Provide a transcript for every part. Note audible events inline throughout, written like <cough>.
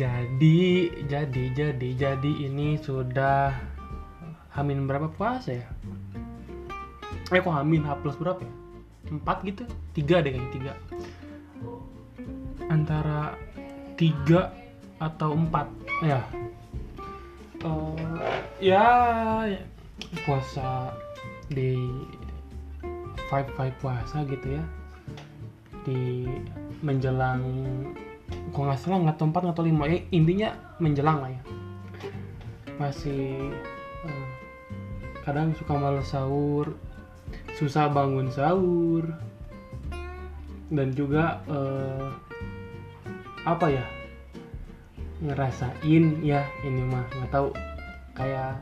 jadi jadi jadi ini sudah Hamin berapa puasa ya? Eh kok Hamin H plus berapa ya? Empat gitu? Tiga deh kayaknya tiga. Antara tiga atau empat. Ya. Eh, ya puasa di five five puasa gitu ya. Di menjelang kok nggak salah nggak tahu empat nggak tahu lima. Ya intinya menjelang lah ya. Masih eh, kadang suka males sahur susah bangun sahur. Dan juga eh, apa ya ngerasain ya ini mah nggak tahu. Kayak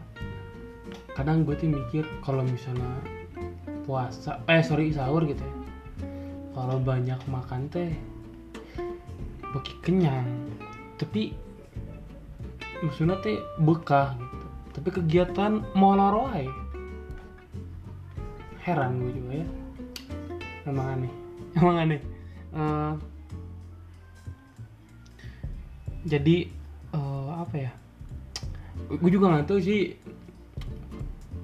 kadang gue tuh mikir kalau misalnya puasa eh sorry sahur gitu ya. Kalau banyak makan teh beki kenyang. Tapi maksudnya teh bekah gitu. Tapi kegiatan molor wae heran gue juga ya. Emang aneh. <laughs> Emang aneh. Eh, jadi eh, apa ya? Gue juga nggak tahu sih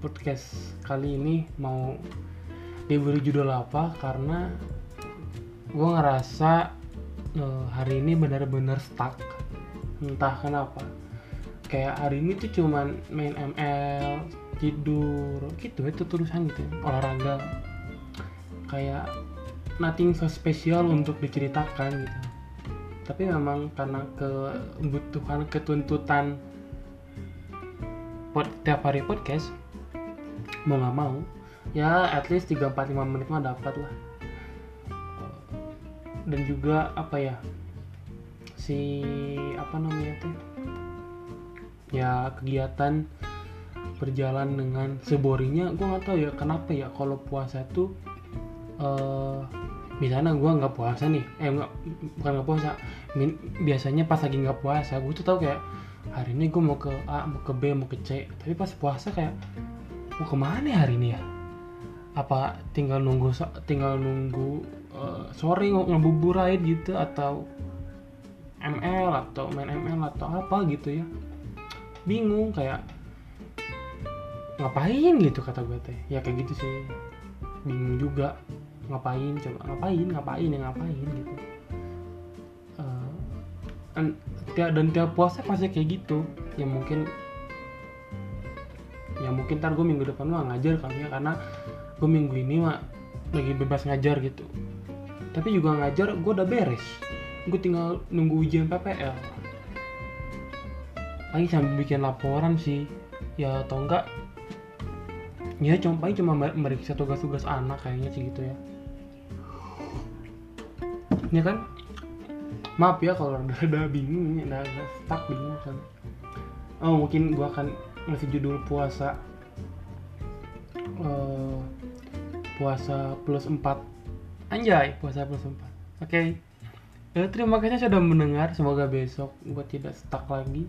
podcast kali ini mau diberi judul apa karena gue ngerasa eh, hari ini benar-benar stuck. Entah kenapa. Kayak hari ini tuh cuman main ML tidur gitu itu tulisan gitu olahraga. Kayak nothing so special untuk diceritakan gitu. Tapi memang karena kebutuhan ketuntutan tiap hari podcast mau nggak mau ya at least 3-4-5 menit mah dapat lah dan juga apa ya si apa namanya teh ya kegiatan berjalan dengan seborinya gue nggak tahu ya kenapa ya kalau puasa tuh eh misalnya gue nggak puasa nih. Eh nggak bukan nggak puasa. Min- biasanya pas lagi nggak puasa gue tuh tahu kayak hari ini gue mau ke A mau ke B mau ke C. Tapi pas puasa kayak mau ke mana hari ini ya? Apa tinggal nunggu tinggal nunggu eh, sore nge- ngebuburait gitu atau ML atau main ML atau apa gitu ya. Bingung kayak ngapain gitu kata gue teh. Ya kayak gitu sih. Bingung juga ngapain coba ngapain ngapain ya ngapain gitu. Eh, an- tiap dan tiap puasa pasti kayak gitu. Ya mungkin ya mungkin ntar gue minggu depan mah ngajar kali ya karena gue minggu ini mah lagi bebas ngajar gitu tapi juga ngajar gue udah beres. Gue tinggal nunggu ujian PPL lagi sambil bikin laporan sih. Ya atau enggak ya cuma paling cuma mer- meriksa tugas-tugas anak kayaknya sih gitu ya. Ini kan? Maaf ya kalau udah, udah bingung udah stuck bingung kan. Oh mungkin gua akan ngasih judul puasa Eh, puasa plus 4 anjay puasa plus 4 oke. Ya, terima kasih sudah mendengar. Semoga besok gua tidak stuck lagi.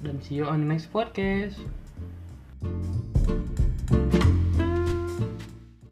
Dan see you on the next podcast